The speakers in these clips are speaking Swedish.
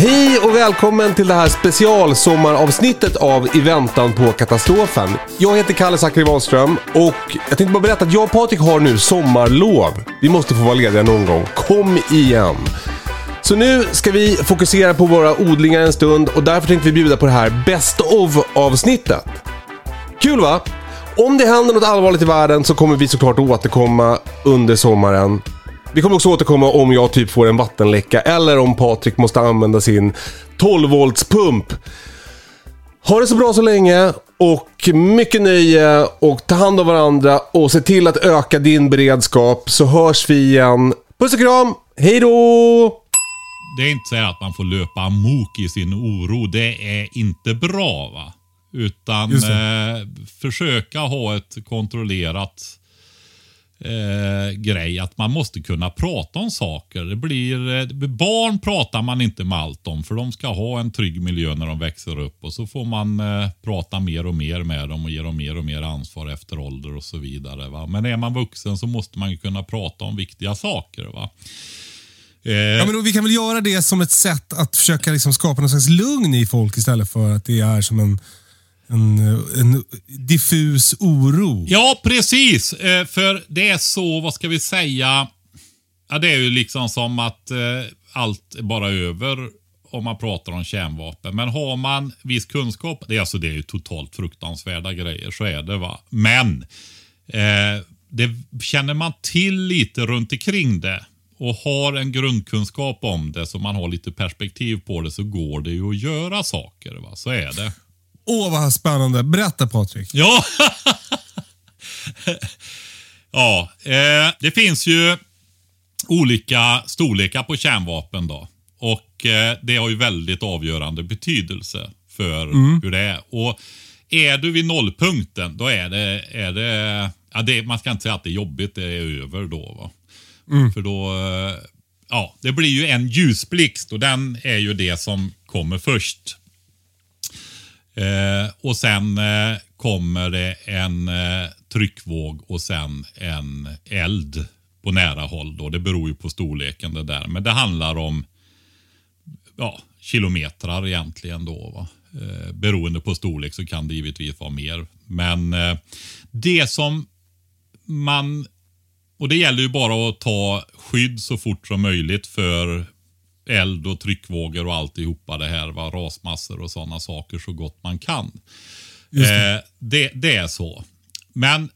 Hej och välkommen till det här specialsommaravsnittet av I väntan på katastrofen. Jag heter Kalle Zackari Wahlström och jag tänkte bara berätta att jag och Patrik har nu sommarlov. Vi måste få vara lediga någon gång. Kom igen! Så nu ska vi fokusera på våra odlingar en stund och därför tänkte vi bjuda på det här Best of avsnittet. Kul va? Om det händer något allvarligt i världen så kommer vi såklart att återkomma under sommaren. Vi kommer också återkomma om jag typ får en vattenläcka eller om Patrik måste använda sin 12 volts pump. Ha det så bra så länge och mycket nöje och ta hand om varandra och se till att öka din beredskap så hörs vi igen. Puss och kram, hej då! Det är inte så att man får löpa amok i sin oro. Det är inte bra. va? Utan eh, försöka ha ett kontrollerat eh, grej. Att man måste kunna prata om saker. Det blir, eh, barn pratar man inte med allt om. För de ska ha en trygg miljö när de växer upp. Och så får man eh, prata mer och mer med dem och ge dem mer och mer ansvar efter ålder och så vidare. Va? Men är man vuxen så måste man ju kunna prata om viktiga saker. va. Eh, ja, men då, vi kan väl göra det som ett sätt att försöka liksom skapa någon slags lugn i folk istället för att det är som en, en, en diffus oro. Ja, precis. Eh, för det är så, vad ska vi säga? Ja, det är ju liksom som att eh, allt är bara över om man pratar om kärnvapen. Men har man viss kunskap, det är, alltså, det är ju totalt fruktansvärda grejer, så är det va. Men eh, det känner man till lite runt omkring det och har en grundkunskap om det så man har lite perspektiv på det så går det ju att göra saker. Va? Så är det. Åh, vad spännande. Berätta Patrik. Ja. ja, eh, det finns ju olika storlekar på kärnvapen då. Och eh, det har ju väldigt avgörande betydelse för hur det är. Och är du vid nollpunkten, då är det, är det, ja, det man ska inte säga att det är jobbigt, det är över då. Va? För då, eh, ja, det blir ju en ljusblixt och den är ju det som kommer först. Eh, och sen eh, kommer det en eh, tryckvåg och sen en eld på nära håll. Då. Det beror ju på storleken det där. Men det handlar om ja, kilometrar egentligen. Då, va? Eh, beroende på storlek så kan det givetvis vara mer. Men eh, det som man och det gäller ju bara att ta skydd så fort som möjligt för eld och tryckvågor och alltihopa det här. Va? Rasmassor och sådana saker så gott man kan. Det. Eh, det, det är så. Men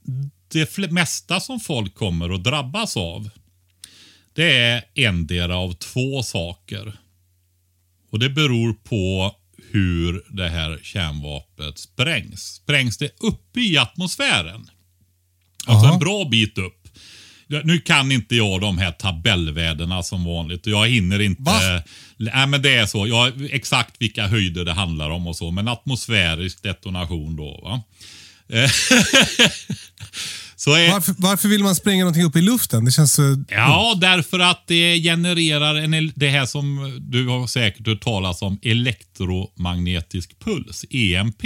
det mesta som folk kommer att drabbas av det är endera av två saker. Och det beror på hur det här kärnvapnet sprängs. Sprängs det uppe i atmosfären? Alltså Aha. en bra bit upp. Nu kan inte jag de här tabellvärdena som vanligt. Jag hinner inte. Va? Nej, men det är så. Jag, exakt vilka höjder det handlar om och så. Men atmosfärisk detonation då. Va? Är, Varför, varför vill man spränga någonting upp i luften? Det känns... så- Ja, därför att det genererar en, det här som du har säkert hört talas om, elektromagnetisk puls, EMP.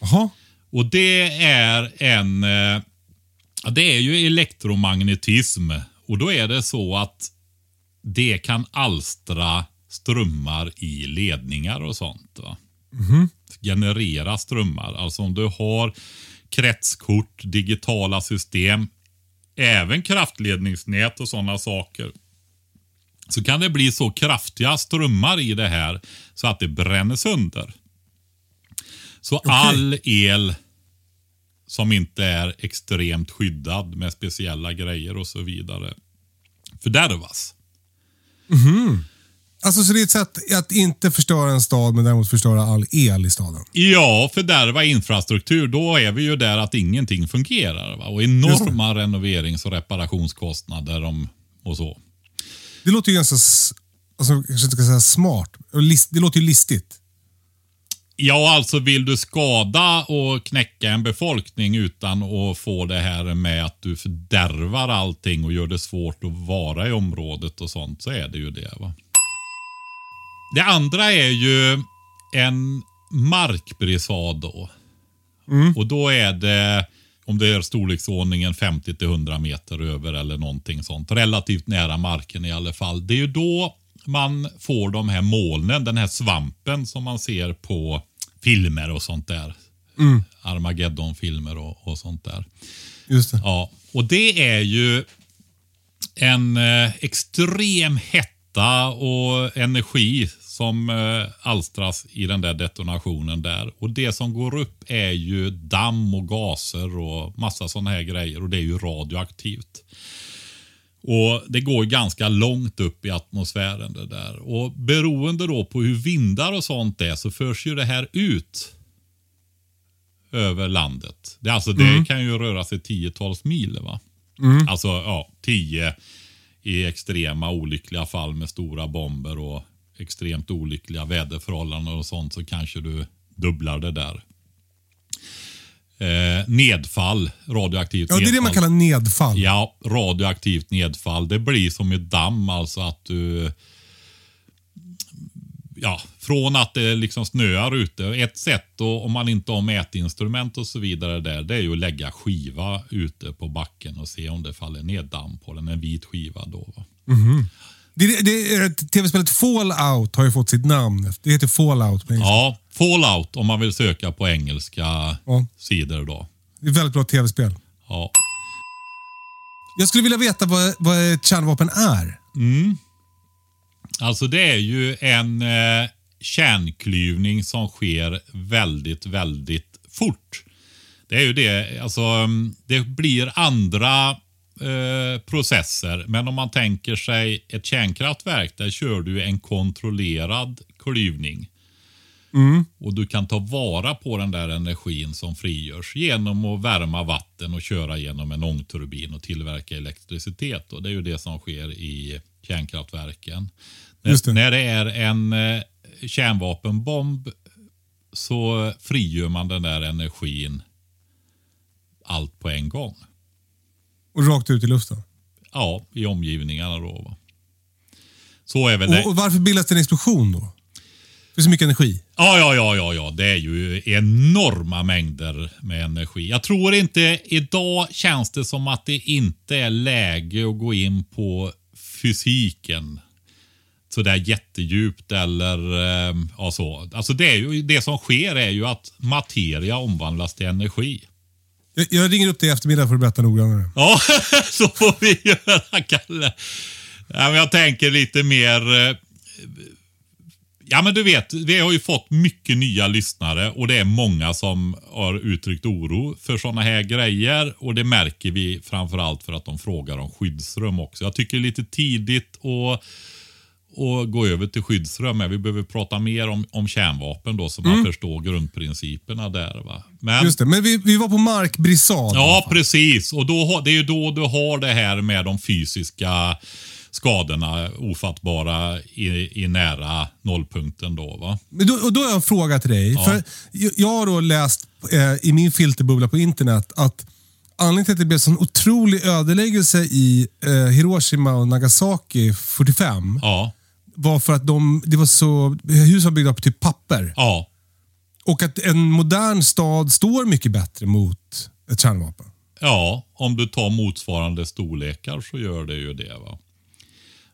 Jaha. Och det är en, eh, det är ju elektromagnetism och då är det så att det kan alstra strömmar i ledningar och sånt. Va? Generera strömmar. Alltså om du har kretskort, digitala system även kraftledningsnät och sådana saker, så kan det bli så kraftiga strömmar i det här så att det bränner sönder. Så all el som inte är extremt skyddad med speciella grejer och så vidare fördärvas. Alltså, så det är ett sätt att inte förstöra en stad, men däremot förstöra all el i staden. Ja, fördärva infrastruktur, då är vi ju där att ingenting fungerar. Va? Och enorma renoverings och reparationskostnader om, och så. Det låter ju ganska, alltså, jag kanske inte ska säga smart. Det låter ju listigt. Ja, alltså vill du skada och knäcka en befolkning utan att få det här med att du fördärvar allting och gör det svårt att vara i området och sånt, så är det ju det. va. Det andra är ju en markbrisad då. Och då är det, om det är storleksordningen 50-100 meter över eller någonting sånt, relativt nära marken i alla fall. Det är ju då man får de här molnen, den här svampen som man ser på filmer och sånt där. Armageddon-filmer och, och sånt där. Just det. Ja, och det är ju en eh, extrem hetta och energi som eh, alstras i den där detonationen där. Och det som går upp är ju damm och gaser och massa sådana här grejer och det är ju radioaktivt. Och Det går ganska långt upp i atmosfären det där. Och Beroende då på hur vindar och sånt är så förs ju det här ut över landet. Det, alltså, det kan ju röra sig tiotals mil. va? Alltså ja, tio i extrema olyckliga fall med stora bomber och extremt olyckliga väderförhållanden och sånt så kanske du dubblar det där. Eh, nedfall, radioaktivt Ja, det är nedfall. det man kallar nedfall. Ja, radioaktivt nedfall. Det blir som ett damm, alltså att du... Ja, från att det liksom snöar ute. Ett sätt då, om man inte har mätinstrument och så vidare där, det är ju att lägga skiva ute på backen och se om det faller ner damm på den. En vit skiva då. Va? Det, det, Tv-spelet Fallout har ju fått sitt namn. Det heter Fallout på engelska. Ja, Fallout om man vill söka på engelska Ja. sidor då. Det är ett väldigt bra tv-spel. Ja. Jag skulle vilja veta vad, vad ett kärnvapen är. Alltså det är ju en eh, kärnklyvning som sker väldigt, väldigt fort. Det är ju det, alltså mm, det blir andra eh, processer. Men om man tänker sig ett kärnkraftverk, där kör du en kontrollerad klyvning. Och du kan ta vara på den där energin som frigörs genom att värma vatten och köra genom en ångturbin och tillverka elektricitet. Och det är ju det som sker i kärnkraftverken. Det. När, när det är en eh, kärnvapenbomb så frigör man den där energin allt på en gång. Och rakt ut i luften. Ja, i omgivningarna då. Va? Så är väl det. Och, och varför bildas det en explosion då? Det är så mycket energi. Ja, ja, ja, ja, ja. Det är ju enorma mängder med energi. Jag tror inte, idag känns det som att det inte är läge att gå in på fysiken sådär jättedjupt eller eh, ja, så. Alltså det, är ju, det som sker är ju att materia omvandlas till energi. Jag, jag ringer upp dig i eftermiddag för att berätta noggrannare. Ja, så får vi göra, Kalle. Ja, men jag tänker lite mer... Eh, ja, men du vet, vi har ju fått mycket nya lyssnare och det är många som har uttryckt oro för sådana här grejer. Och det märker vi framförallt för att de frågar om skyddsrum också. Jag tycker det är lite tidigt att och gå över till skyddsrum. Vi behöver prata mer om, om kärnvapen då så man förstår grundprinciperna där. Va? Men, Just det, men vi, vi var på markbrisad. Ja, precis. Och då, det är ju då du har det här med de fysiska skadorna ofattbara i, i nära nollpunkten då. Va? Men då, och då har jag en fråga till dig. För jag, jag har då läst eh, i min filterbubbla på internet att anledningen till att det blev sån otrolig ödeläggelse i eh, Hiroshima och Nagasaki 45 Ja, var för att de, det var så, hus var byggda på typ papper. ja, Och att en modern stad står mycket bättre mot ett kärnvapen. ja. Om du tar motsvarande storlekar så gör det ju det. va.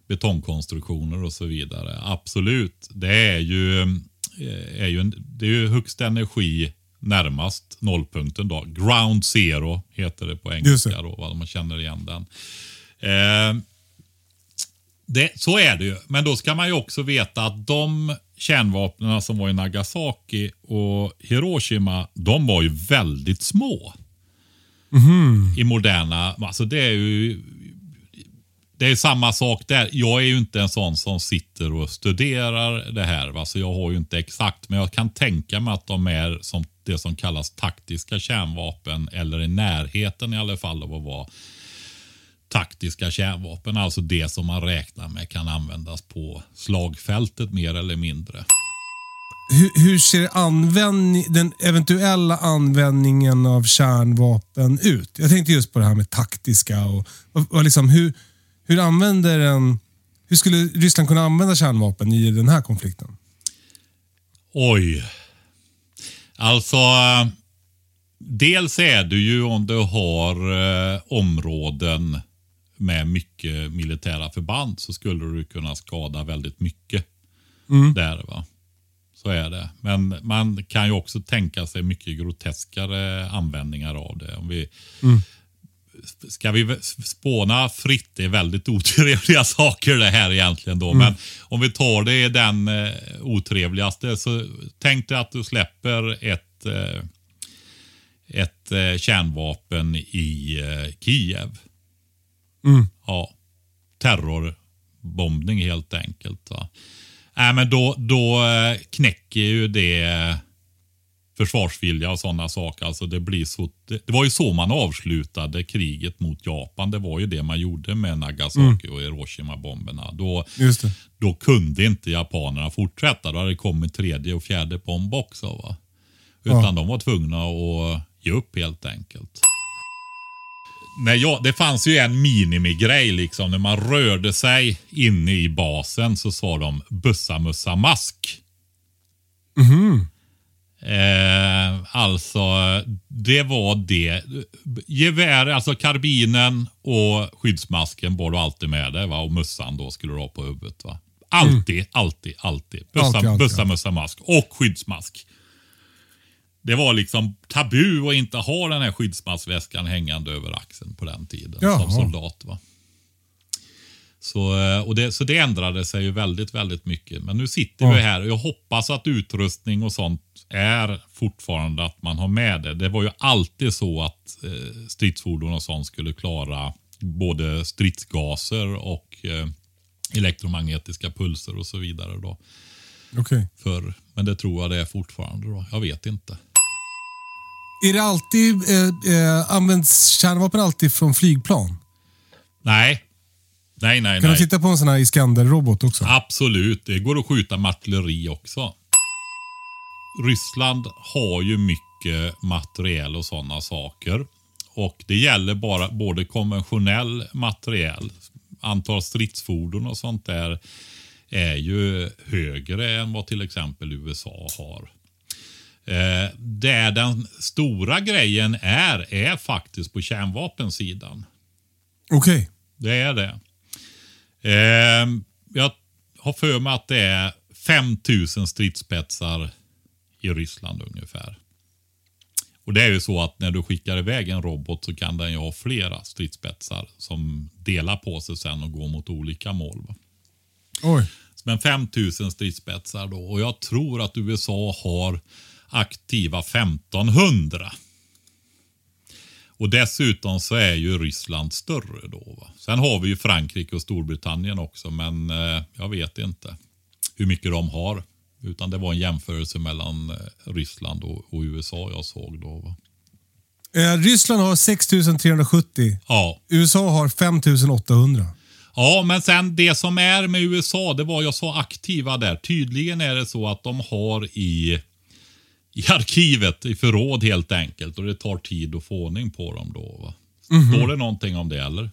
Betongkonstruktioner och så vidare. Absolut. Det är ju, eh, är ju, en, det är ju högst energi närmast nollpunkten. Då. Ground Zero heter det på engelska. Då, vad man känner igen den. Eh, det, så är det ju. Men då ska man ju också veta att de kärnvapnen som var i Nagasaki och Hiroshima, de var ju väldigt små. I moderna, alltså det är ju det är samma sak där. Jag är ju inte en sån som sitter och studerar det här. Va? Så jag har ju inte exakt, men jag kan tänka mig att de är som det som kallas taktiska kärnvapen eller i närheten i alla fall av att vara taktiska kärnvapen. Alltså det som man räknar med kan användas på slagfältet mer eller mindre. Hur, hur ser användning, den eventuella användningen av kärnvapen ut? Jag tänkte just på det här med taktiska och, och, och liksom hur, hur använder en... Hur skulle Ryssland kunna använda kärnvapen i den här konflikten? Oj. Alltså, eh, dels är det ju om du har eh, områden med mycket militära förband så skulle du kunna skada väldigt mycket där. va. Så är det. Men man kan ju också tänka sig mycket groteskare användningar av det. Om vi, Ska vi spåna fritt? Det är väldigt otrevliga saker det här egentligen då. Men om vi tar det i den eh, otrevligaste så tänk dig att du släpper ett, eh, ett eh, kärnvapen i eh, Kiev. Ja, terrorbombning helt enkelt. Va? Nej, men då, då eh, knäcker ju det försvarsvilja och sådana saker. Alltså det, blir så, det, det var ju så man avslutade kriget mot Japan. Det var ju det man gjorde med Nagasaki och Hiroshima-bomberna. Då, då kunde inte japanerna fortsätta. Då hade det kommit tredje och fjärde bomb också. Va? Utan Ja. de var tvungna att ge upp helt enkelt. Nej, ja, det fanns ju en minimigrej liksom. När man rörde sig inne i basen så sa de bussa mussa mask. Eh, alltså, det var det. Gevär, alltså karbinen och skyddsmasken bar du alltid med dig. Va? Och mössan då skulle du ha på huvudet. Va? Alltid, alltid, alltid. Bussa, Alltid, alltid, bussa alltid. mössa, mask och skyddsmask. Det var liksom tabu att inte ha den här skyddsmaskväskan hängande över axeln på den tiden Jaha. som soldat. Va? Så, eh, och det, så det ändrade sig ju väldigt, väldigt mycket. Men nu sitter Ja. vi här och jag hoppas att utrustning och sånt är fortfarande att man har med det. Det var ju alltid så att eh, stridsfordon och sånt skulle klara både stridsgaser och eh, elektromagnetiska pulser och så vidare. Då, Okej. för, men det tror jag det är fortfarande. Då. Jag vet inte. Är det alltid, eh, eh, används kärnvapen alltid från flygplan? Nej, nej, nej. Kan nej. de titta på en sån här Iskander-robot också? Absolut, det går att skjuta med artilleri också. Ryssland har ju mycket materiel och sådana saker. Och det gäller bara både konventionell materiel. Antal stridsfordon och sånt där är ju högre än vad till exempel USA har. Eh, det den stora grejen är, är faktiskt på kärnvapensidan. Okej. Det är det. Eh, jag har för mig att det är 5000 stridsspetsar i Ryssland ungefär. Och det är ju så att när du skickar iväg en robot så kan den ju ha flera stridsspetsar som delar på sig sen och går mot olika mål. Va? Oj. Men 5000 stridsspetsar då. Och jag tror att USA har aktiva 1500. Och dessutom så är ju Ryssland större då. Va? Sen har vi ju Frankrike och Storbritannien också, men eh, jag vet inte hur mycket de har. Utan det var en jämförelse mellan eh, Ryssland och, och USA jag såg då. Va? Eh, Ryssland har 6370. Ja, USA har 5800. Ja, men sen det som är med USA, det var jag så aktiva där. Tydligen är det så att de har i, i arkivet, i förråd helt enkelt. Och det tar tid att få ordning på dem då. Va? Står det någonting om det eller?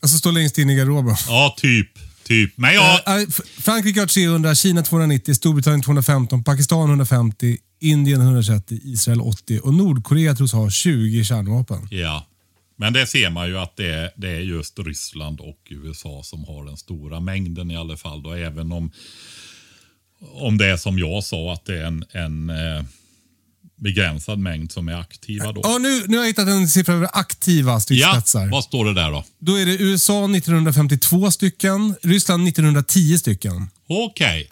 Alltså står längst in i garderoben. Ja, typ. Typ. Men ja, Eh, eh, Frankrike har 300, Kina 290, Storbritannien 215, Pakistan 150, Indien 130, Israel 80 och Nordkorea tros ha 20 kärnvapen. ja. Men det ser man ju att det är, det är just Ryssland och USA som har den stora mängden i alla fall. Då, även om, om det är som jag sa att det är en, en eh, begränsad mängd som är aktiva då. Ja, nu, nu har jag hittat en siffra över aktiva Ja, stridsspetsar. vad står det där då? Då är det USA 1952 stycken, Ryssland 1910 stycken. Okej.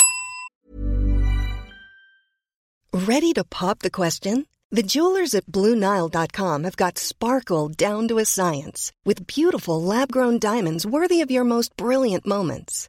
Ready to pop the question? The jewelers at BlueNile.com have got sparkle down to a science with beautiful lab grown diamonds worthy of your most brilliant moments.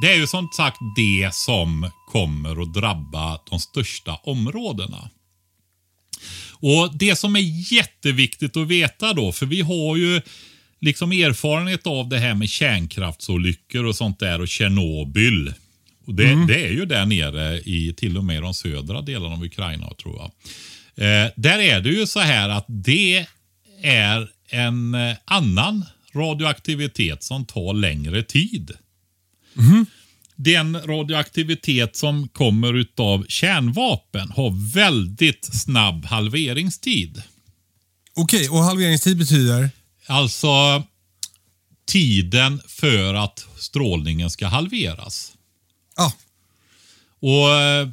Det är ju som sagt det som kommer att drabba de största områdena. Och Det som är jätteviktigt att veta då, för vi har ju liksom erfarenhet av det här med kärnkraftsolyckor och sånt där och Tjernobyl. Och det, det är ju där nere i till och med de södra delarna av Ukraina tror jag. Eh, där är det ju så här att det är en eh, annan radioaktivitet som tar längre tid. Den radioaktivitet som kommer utav kärnvapen har väldigt snabb halveringstid. Okej, och halveringstid betyder? Alltså tiden för att strålningen ska halveras. Ja, Och eh,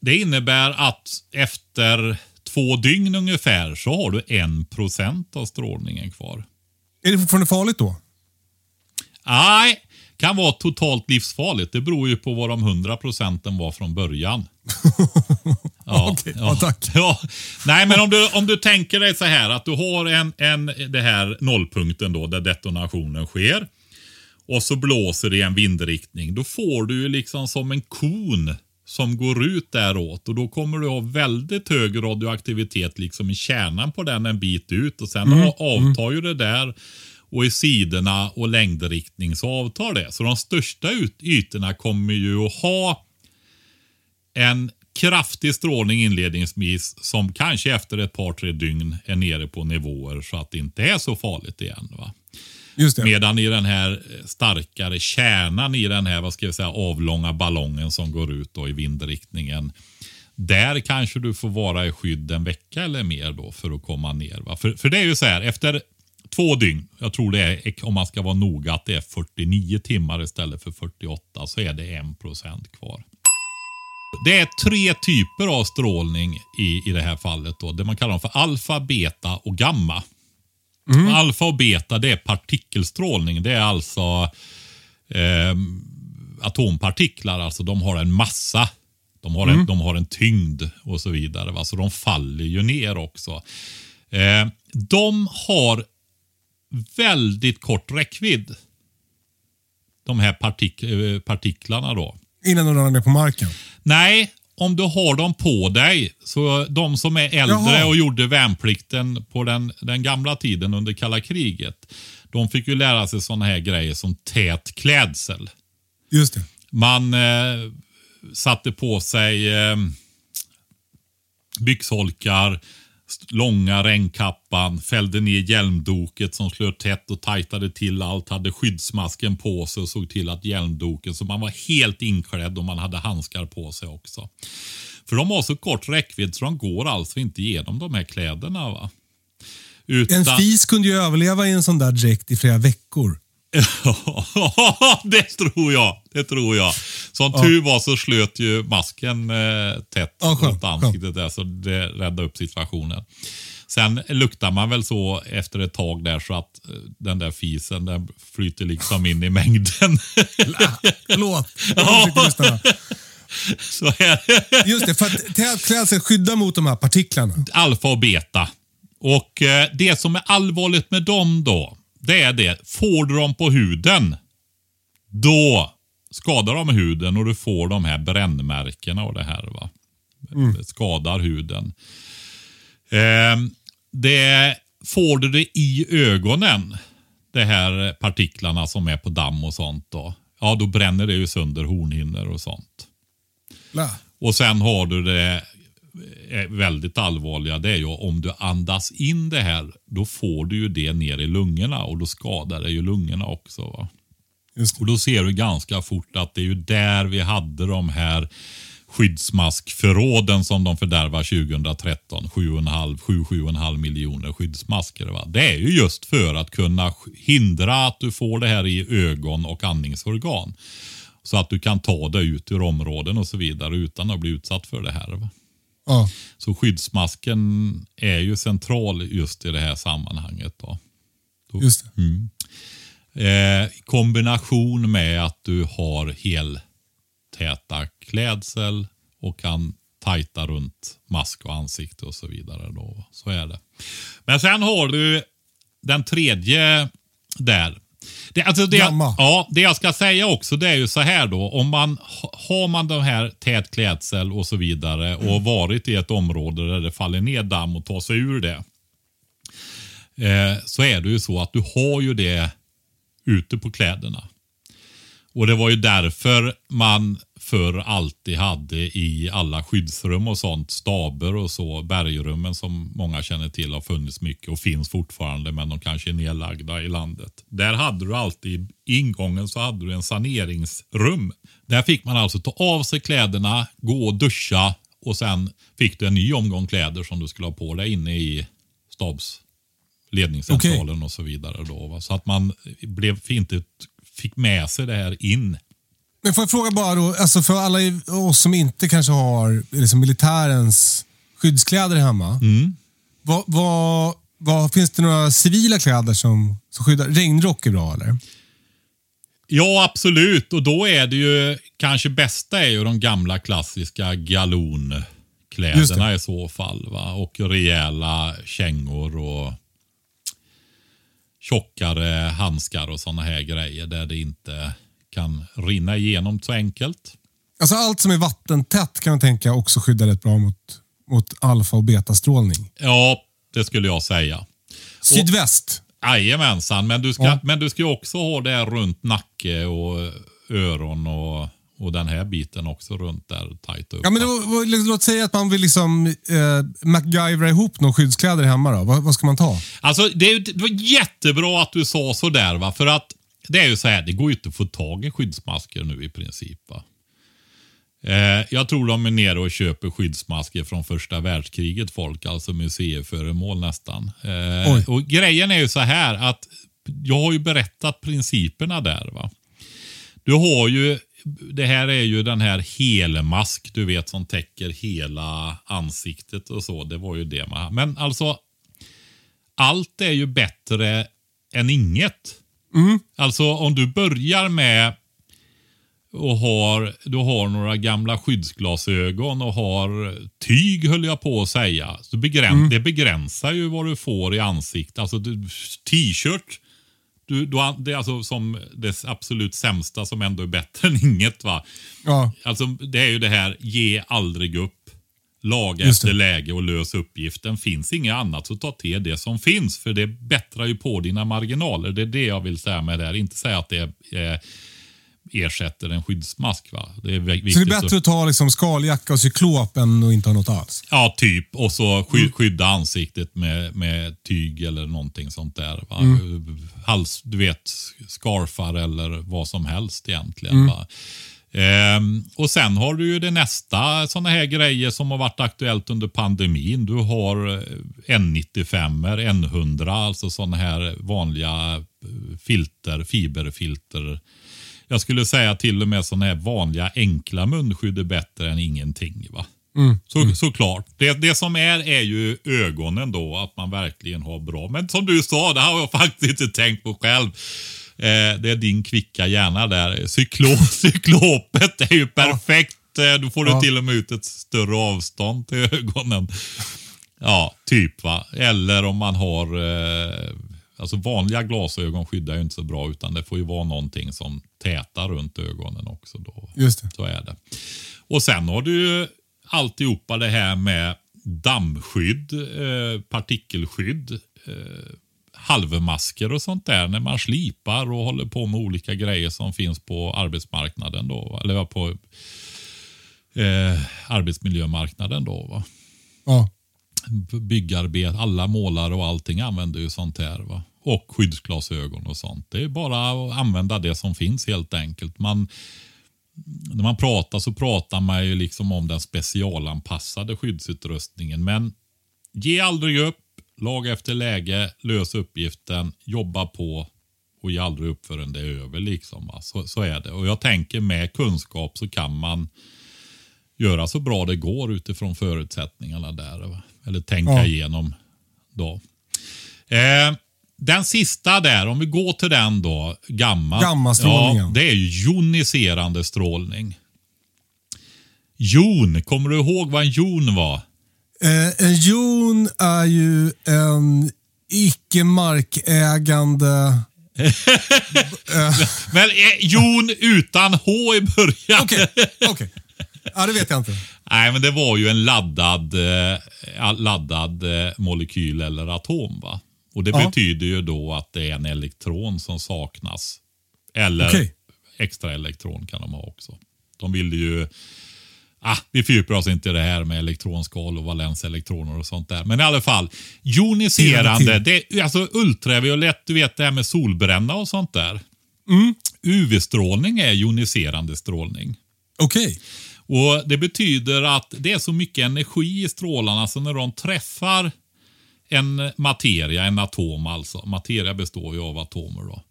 Det innebär att efter två dygn ungefär så har du en procent av strålningen kvar. är det fortfarande farligt då? Nej, kan vara totalt livsfarligt. Det beror ju på vad de 100 procenten var från början. Ja, Okej, ja, tack. Ja. Nej, men om du, om du tänker dig så här att du har en, en, det här nollpunkten då där detonationen sker. Och så blåser det i en vindriktning. Då får du ju liksom som en kon som går ut däråt och då kommer du ha väldigt hög radioaktivitet liksom i kärnan på den en bit ut och sen avtar ju det där och i sidorna och längdriktning så avtar det. Så de största ut- ytorna kommer ju att ha en kraftig strålning inledningsvis som kanske efter ett par tre dygn är nere på nivåer så att det inte är så farligt igen. Va? Medan i den här starkare kärnan i den här vad ska jag säga, avlånga ballongen som går ut då i vindriktningen. Där kanske du får vara i skydd en vecka eller mer då för att komma ner. Va? För, för det är ju så här, efter två dygn, jag tror det är, om man ska vara noga, att det är 49 timmar istället för 48, så är det 1% kvar. Det är tre typer av strålning i, i det här fallet. Då, det man kallar för alfa, beta och gamma. Och Alfa och beta det är partikelstrålning. Det är alltså eh, atompartiklar. Alltså de har en massa. De har, en, de har en tyngd och så vidare. Va? Så de faller ju ner också. Eh, de har väldigt kort räckvidd. De här partik eh, partiklarna då. Innan de ramlar ner på marken. Nej, om du har dem på dig. Så de som är äldre Jaha. och gjorde värnplikten på den, den gamla tiden under kalla kriget. De fick ju lära sig sådana här grejer som tät klädsel. Just det. Man eh, satte på sig eh, byxholkar, långa regnkappan, fällde ner hjälmdoket som slöt tätt och tajtade till allt, hade skyddsmasken på sig och såg till att hjälmdoken, så man var helt inklädd och man hade handskar på sig också. För de har så kort räckvidd så de går alltså inte igenom de här kläderna. va. En Utan, fis kunde ju överleva i en sån där dräkt i flera veckor. Ja, det tror jag. Det tror jag. Som tur var så slöt ju masken eh, tätt Ja, runt ansiktet där, så det räddade upp situationen. Sen luktar man väl så efter ett tag där så att eh, den där fisen den flyter liksom in i mängden. Förlåt. Jag försöker lyssna. så är det. Just det, för att tät klädsel skyddar mot de här partiklarna. Alfa och beta. Och eh, det som är allvarligt med dem då, det är det. Får du dem på huden, då skadar de huden och du får de här brännmärkena och det här. va. Det skadar huden. Eh, det får du det i ögonen, de här partiklarna som är på damm och sånt då. Ja, då bränner det ju sönder hornhinnor och sånt. Lä. Och sen har du det eh, väldigt allvarliga, det är ju om du andas in det här, då får du ju det ner i lungorna och då skadar det ju lungorna också. Va? Och då ser du ganska fort att det är ju där vi hade de här skyddsmaskförråden som de fördärvar 2013. 7,5 miljoner skyddsmasker. Va? Det är ju just för att kunna hindra att du får det här i ögon och andningsorgan. Så att du kan ta dig ut ur områden och så vidare utan att bli utsatt för det här. Va? Ja. Så skyddsmasken är ju central just i det här sammanhanget. Då. Då- Just det. Eh, I kombination med att du har heltäta klädsel och kan tajta runt mask och ansikte och så vidare. Då. Så är det. Men sen har du den tredje där. Det, alltså det, Gamma. ja, det jag ska säga också det är ju så här då. Om man ha- har man den här tät klädsel och så vidare och varit i ett område där det faller ner damm och tar sig ur det. Eh, så är det ju så att du har ju det ute på kläderna. Och det var ju därför man förr alltid hade i alla skyddsrum och sånt, staber och så, bergrummen som många känner till har funnits mycket och finns fortfarande men de kanske är nedlagda i landet. Där hade du alltid, i ingången så hade du en saneringsrum. Där fick man alltså ta av sig kläderna, gå och duscha och sen fick du en ny omgång kläder som du skulle ha på dig inne i stabs ledningscentralen och så vidare. Då, va? Så att man blev, inte fick med sig det här in. Men får jag fråga bara då, alltså för alla oss som inte kanske har liksom militärens skyddskläder hemma. Vad, vad, vad, finns det några civila kläder som, som skyddar? Regnrock är bra eller? Ja, absolut. Och då är det ju kanske bästa är ju de gamla klassiska galonkläderna i så fall. Va? Och rejäla kängor och tjockare handskar och sådana här grejer där det inte kan rinna igenom så enkelt. Alltså allt som är vattentätt kan man tänka också skyddar rätt bra mot, mot alfa och betastrålning. Ja, det skulle jag säga. Sydväst. Jajamensan, men du ska, Ja. men du ska också ha det runt nacke och öron och, och den här biten också runt där tajt upp. Ja, men då, låt säga att man vill liksom eh, MacGyvera ihop några skyddskläder hemma. Då. Vad, vad ska man ta? Alltså, det, är det var jättebra att du sa sådär, va? för att det är ju så här, det går ju inte att få tag i skyddsmasker nu i princip. Va? Eh, jag tror de är nere och köper skyddsmasker från första världskriget, folk, alltså museiföremål nästan. Eh, och Grejen är ju så här att jag har ju berättat principerna där. va. Du har ju, det här är ju den här helmask, du vet som täcker hela ansiktet och så. Det var ju det man Men alltså, allt är ju bättre än inget. Alltså om du börjar med och har, du har några gamla skyddsglasögon och har tyg höll jag på att säga. Så begräns, Det begränsar ju vad du får i ansiktet. Alltså t-shirt, du, du, det är alltså som det absolut sämsta som ändå är bättre än inget. va. Ja, Alltså det är ju det här, ge aldrig upp. Laga Just efter läge och lös uppgiften. Finns inget annat så ta till det som finns. För det bättrar ju på dina marginaler. Det är det jag vill säga med det här. Inte säga att det eh, ersätter en skyddsmask. Va? Det är viktigt så det är bättre att ta liksom skaljacka och cyklop än att inte ha något alls? Ja, typ. Och så sky, skydda ansiktet med, med tyg eller någonting sånt där. Va? Hals, du vet, scarfar eller vad som helst egentligen. Va? Ehm, och sen har du ju det nästa sådana här grejer som har varit aktuellt under pandemin. Du har eh, N95, N100, alltså sådana här vanliga eh, filter, fiberfilter. Jag skulle säga till och med sådana här vanliga enkla munskydd är bättre än ingenting. va? Så, Såklart. Det, det som är är ju ögonen då, att man verkligen har bra. Men som du sa, det har jag faktiskt inte tänkt på själv. Eh, det är din kvicka hjärna där. Cyklo, cyklopet är ju perfekt. Eh, Då får du Ja. till och med ut ett större avstånd till ögonen. Ja, typ va. Eller om man har... Eh, alltså vanliga glasögon skyddar ju inte så bra utan det får ju vara någonting som tätar runt ögonen också. Då. Just det. Så är det. Och sen har du ju alltihopa det här med dammskydd, eh, partikelskydd, eh, halvmasker och sånt där när man slipar och håller på med olika grejer som finns på arbetsmarknaden då. Eller på eh, arbetsmiljömarknaden då. Va? Ja. B- Byggarbete, alla målare och allting använder ju sånt här. Va? Och skyddsglasögon och sånt. Det är bara att använda det som finns helt enkelt. Man, när man pratar så pratar man ju liksom om den specialanpassade skyddsutrustningen. Men ge aldrig upp, lag efter läge, lös uppgiften, jobba på och ge aldrig upp förrän det är över. Liksom, så, så är det. Och jag tänker med kunskap så kan man göra så bra det går utifrån förutsättningarna där. Va? Eller tänka Ja. igenom då. Eh, den sista där, om vi går till den då, gamma. Gammastrålningen. Ja, det är ju joniserande strålning. Jon, kommer du ihåg vad en jon var? Eh, en jon är ju en icke markägande... Men eh, jon utan H i början. Okej, okej. Ja, det vet jag inte. Nej, men det var ju en laddad, eh, laddad eh, molekyl eller atom. va? Och Det Ja. betyder ju då att det är en elektron som saknas. Eller Okej. extra elektron kan de ha också. De ville ju... Ah, vi fördjupar oss inte i det här med elektronskal och valenselektroner och sånt där. Men i alla fall, joniserande, det, alltså ultraviolett, du vet det här med solbränna och sånt där. Mm. UV-strålning är joniserande strålning. Okej. Och Det betyder att det är så mycket energi i strålarna så när de träffar en materia, en atom alltså. Materia består ju av atomer då.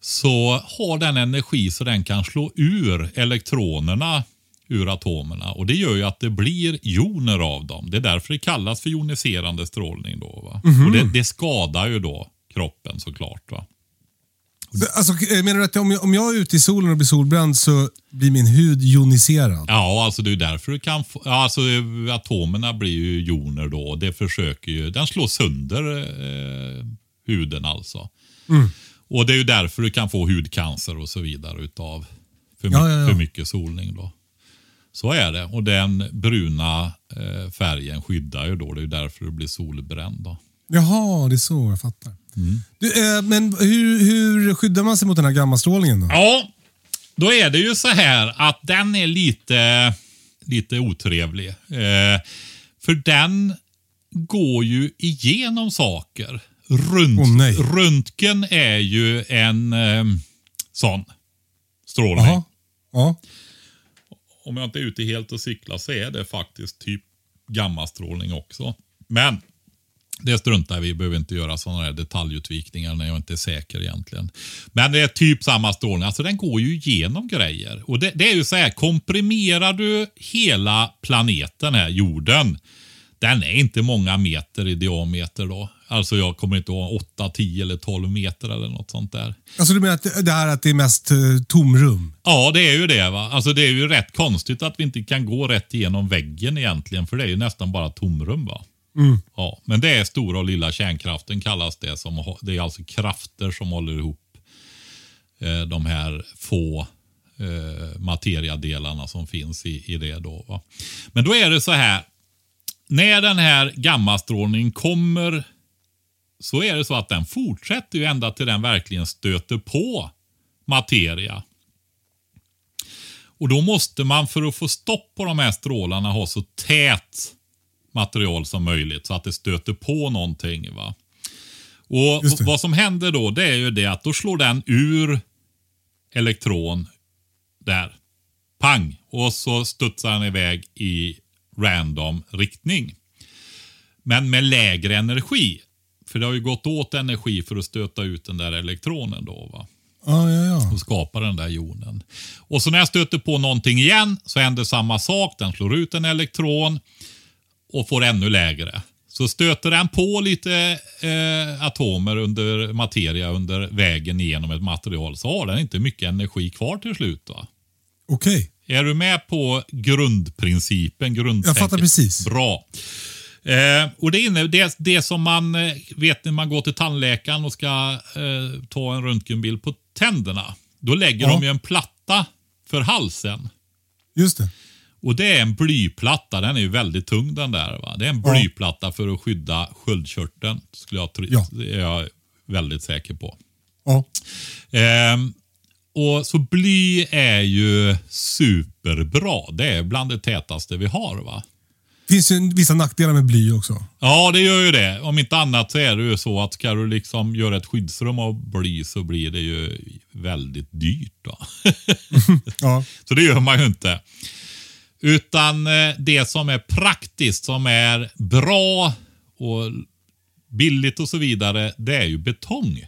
Så har den energi så den kan slå ur elektronerna ur atomerna. Och Det gör ju att det blir joner av dem. Det är därför det kallas för joniserande strålning. Då, va? Och det, det skadar ju då kroppen såklart. Va? Alltså, eh, menar du att om jag, om jag är ute i solen och blir solbränd så blir min hud joniserad? Ja, alltså det är därför du kan få, alltså eh, atomerna blir ju joner då. Det försöker ju, den slår sönder eh, huden alltså. Och det är ju därför du kan få hudcancer och så vidare utav för, Ja, ja, ja. för mycket solning då. Så är det. Och den bruna eh, färgen skyddar ju då. Det är ju därför du blir solbränd då. Jaha, det är så jag fattar. Mm. Du, eh, men hur, hur skyddar man sig mot den här gammastrålningen då? Ja, då är det ju så här att den är lite, lite otrevlig. Eh, för den går ju igenom saker. Runt, nej. röntgen är ju en eh, sån strålning. Jaha. Ja. Om jag inte är ute helt och cyklar så är det faktiskt typ gammastrålning också. Men det struntar vi i. behöver inte göra sådana här detaljutvikningar när jag inte är säker egentligen. Men det är typ samma strålning. Alltså den går ju igenom grejer. Och det, det är ju så här, komprimerar du hela planeten här, jorden. Den är inte många meter i diameter då. Alltså jag kommer inte ihåg 8, 10 eller 12 meter eller något sånt där. Alltså du menar att det här att det är mest eh, tomrum? Ja, det är ju det. va. Alltså Det är ju rätt konstigt att vi inte kan gå rätt igenom väggen egentligen. För det är ju nästan bara tomrum. va. Ja, Men det är stora och lilla kärnkraften kallas det. Som, det är alltså krafter som håller ihop eh, de här få eh, materiadelarna som finns i, i det. Då, va. Men då är det så här. När den här gammastrålningen kommer så är det så att den fortsätter ju ända till den verkligen stöter på materia. Och då måste man för att få stopp på de här strålarna ha så tät material som möjligt så att det stöter på någonting. Va? Och. Vad som händer då det är ju det att då slår den ur elektron där pang. Och så studsar den iväg i random riktning. Men med lägre energi. För det har ju gått åt energi för att stöta ut den där elektronen då. va. Ja, ja, ja. Och skapa den där jonen. Och så när jag stöter på någonting igen så händer samma sak. Den slår ut en elektron och får ännu lägre. Så stöter den på lite eh, atomer under materia under vägen genom ett material så har den inte mycket energi kvar till slut. Va? Okej. Är du med på grundprincipen? Grundtänket? Jag fattar precis. Bra. Eh, och det, inne, det, det som man eh, vet när man går till tandläkaren och ska eh, ta en röntgenbild på tänderna. Då lägger Ja. de ju en platta för halsen. Just det. Och det är en blyplatta. Den är ju väldigt tung den där. Va? Det är en Ja. blyplatta för att skydda sköldkörteln. Skulle jag Ja. Det är jag väldigt säker på. Ja. Ehm, och Så bly är ju superbra. Det är bland det tätaste vi har. va? Finns ju vissa nackdelar med bly också. Ja, det gör ju det. Om inte annat så är det ju så att ska du liksom göra ett skyddsrum av bly så blir det ju väldigt dyrt. Då. Ja. så det gör man ju inte. Utan eh, det som är praktiskt, som är bra och billigt och så vidare, det är ju betong.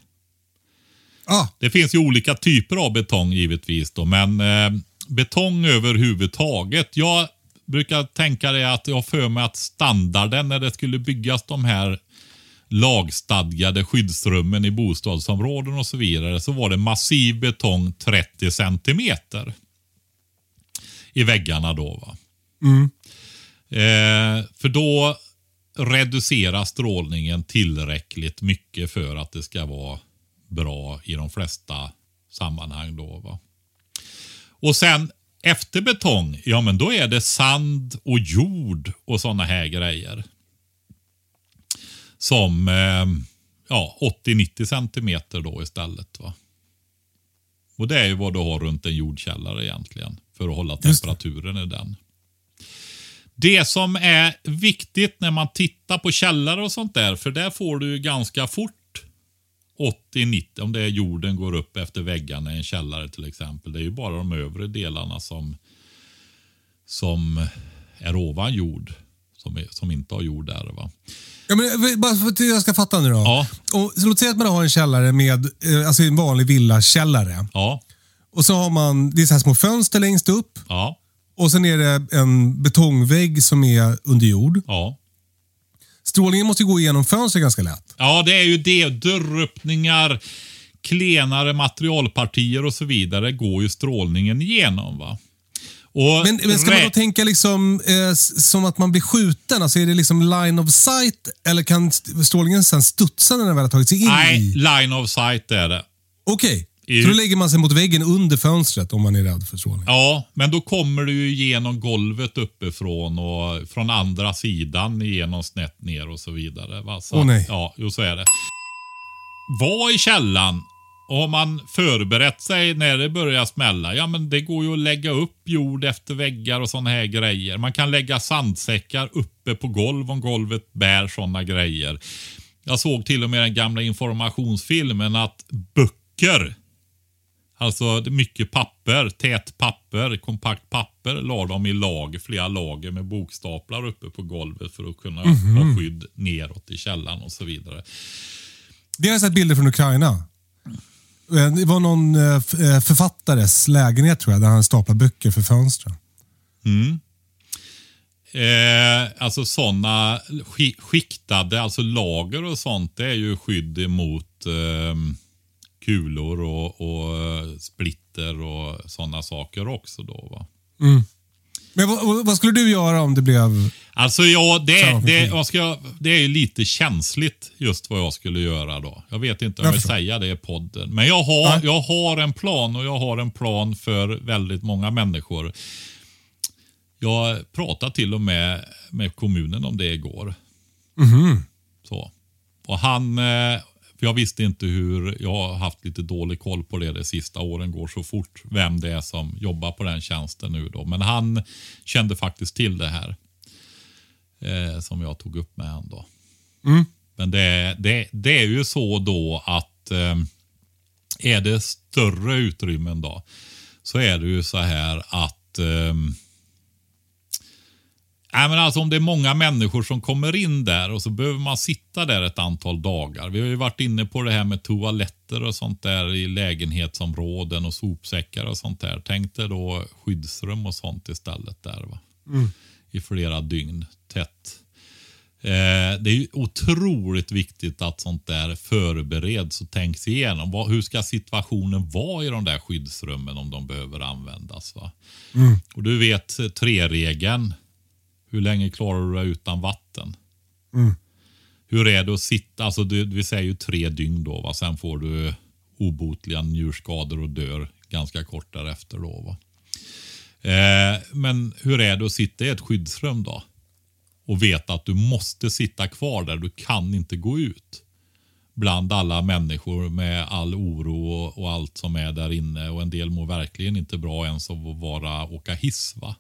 Ah, Det finns ju olika typer av betong givetvis då, men eh, betong överhuvudtaget. Jag brukar tänka det att jag för mig att standarden när det skulle byggas de här lagstadgade skyddsrummen i bostadsområden och så vidare så var det massiv betong 30 centimeter i väggarna då. va. Eh, för då reduceras strålningen tillräckligt mycket för att det ska vara bra i de flesta sammanhang. Då, va? Och sen efter betong, ja men då är det sand och jord och sådana här grejer. Som eh, ja, 80-90 centimeter då istället. va. Och det är ju vad du har runt en jordkällare egentligen. För att hålla temperaturen i den. Det som är viktigt när man tittar på källare och sånt där, för där får du ganska fort 80-90, om det är jorden går upp efter väggarna i en källare till exempel. Det är ju bara de övre delarna som, som är ovan jord, som, är, som inte har jord där. Va? Ja, men, eh, bara för att jag ska fatta nu då. Ja. Och, så låt säga att man har en källare med, eh, alltså en vanlig villakällare. Ja, Och så har man, det är så här små fönster längst upp. ja, Och sen är det en betongvägg som är under jord. ja. Strålningen måste ju gå igenom fönstret ganska lätt. Ja, det är ju det. Dörröppningar, klenare materialpartier och så vidare går ju strålningen igenom. va. Och Men, men ska man då tänka liksom, eh, som att man blir skjuten? Alltså är det liksom line of sight eller kan st- strålningen sen studsa när den väl har tagit sig in Nej, line of sight är det. Okej, I- så då lägger man sig mot väggen under fönstret om man är rädd för strålning. Ja, men då kommer du ju genom golvet uppifrån och från andra sidan igenom snett ner och så vidare. Va? Så, Åh, nej. Ja, jo, så är det. Var i källan och har man förberett sig när det börjar smälla, ja men det går ju att lägga upp jord efter väggar och sådana här grejer. Man kan lägga sandsäckar uppe på golv om golvet bär sådana grejer. Jag såg till och med den gamla informationsfilmen att böcker Alltså mycket papper, tät papper, kompakt papper la de i lager, flera lager med bokstaplar uppe på golvet för att kunna ha skydd neråt i källaren och så vidare. Det har jag sett bilder från Ukraina. Eh, Det var någon eh, eh, författares lägenhet tror jag, där han staplar böcker för fönstren. Eh, alltså sådana sk skiktade, alltså lager och sånt, det är ju skydd mot eh, kulor och, och eh, splitter och sådana saker också då. Va? Men vad, skulle du göra om det blev... Alltså ja, det, det, ska, det är lite känsligt just vad jag skulle göra då. Jag vet inte om Jag vill säga det i podden. Men jag har, Nej. jag har en plan och jag har en plan för väldigt många människor. Jag pratade till och med med kommunen om det igår. Så. Och han, eh, för jag visste inte hur, jag har haft lite dålig koll på det de sista åren går så fort, vem det är som jobbar på den tjänsten nu då. Men han kände faktiskt till det här. Eh, som jag tog upp med han då. Men det, det, det är ju så då att eh, är det större utrymmen då så är det ju så här att um, Nej, men alltså om det är många människor som kommer in där och så behöver man sitta där ett antal dagar. Vi har ju varit inne på det här med toaletter och sånt där i lägenhetsområden och sopsäckar och sånt där. Tänk dig då skyddsrum och sånt istället där va. Mm. I flera dygn tätt. Eh, det är otroligt viktigt att sånt där förbereds och tänks igenom. Vad, hur ska situationen vara i de där skyddsrummen om de behöver användas? Va? Mm. Och Du vet eh, tre-regeln. Hur länge klarar du dig utan vatten? Mm. Hur är det att sitta, alltså vi säger ju tre dygn då, va? sen får du obotliga njurskador och dör ganska kort därefter. Då, va? Eh, men hur är det att sitta i ett skyddsrum då? Och veta att du måste sitta kvar där, du kan inte gå ut. Bland alla människor med all oro och, och allt som är där inne. Och en del mår verkligen inte bra ens av att vara, åka hiss. Va?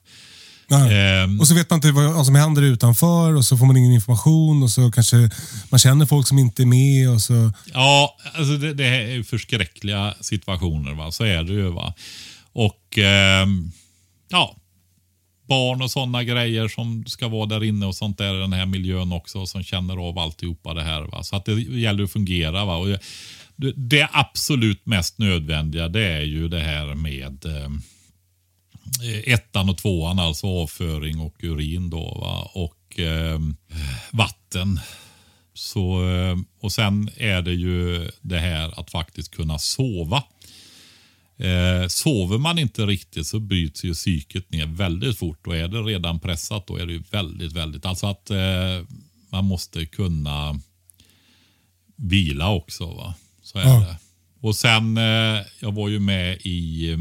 Um, och så vet man inte vad som händer utanför och så får man ingen information och så kanske man känner folk som inte är med. Och så... Ja, alltså det, det är förskräckliga situationer. Va? Så är det ju. Va? Och um, ja, barn och sådana grejer som ska vara där inne och sånt där i den här miljön också som känner av alltihopa det här. Va? Så att det gäller att fungera. Va? Och det, det absolut mest nödvändiga det är ju det här med Eh, ettan och tvåan, alltså avföring och urin då. Va? Och eh, vatten. Så, eh, och sen är det ju det här att faktiskt kunna sova. Eh, sover man inte riktigt så bryts ju psyket ner väldigt fort och är det redan pressat då är det ju väldigt, väldigt, alltså att eh, man måste kunna vila också. Va? Så är ja. det. Och sen, eh, jag var ju med i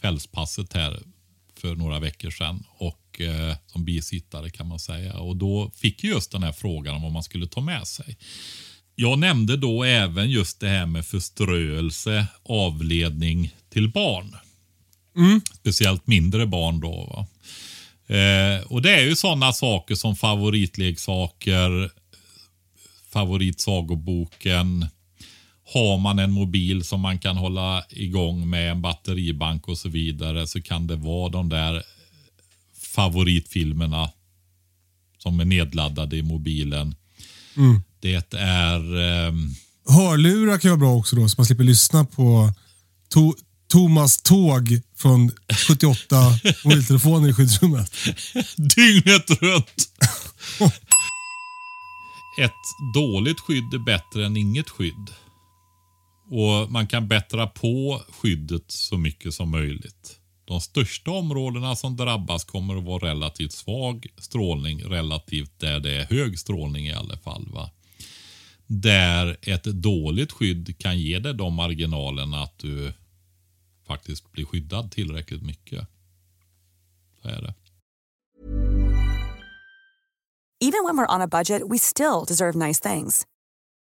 kvällspasset här för några veckor sedan och eh, som bisittare kan man säga. Och då fick jag just den här frågan om vad man skulle ta med sig. Jag nämnde då även just det här med förströelse, avledning till barn. Mm. Speciellt mindre barn då. Eh, och Det är ju sådana saker som favoritleksaker, favoritsagoboken, har man en mobil som man kan hålla igång med en batteribank och så vidare så kan det vara de där favoritfilmerna som är nedladdade i mobilen. Mm. Det är... Um... Hörlurar kan vara bra också då så man slipper lyssna på to Thomas Tåg från 78 mobiltelefoner i skyddsrummet. Dygnet runt. Ett dåligt skydd är bättre än inget skydd. Och Man kan bättra på skyddet så mycket som möjligt. De största områdena som drabbas kommer att vara relativt svag strålning relativt där det är hög strålning i alla fall. Va? Där ett dåligt skydd kan ge dig de marginalerna att du faktiskt blir skyddad tillräckligt mycket. Så är det. Even when we're on a budget we still deserve nice things.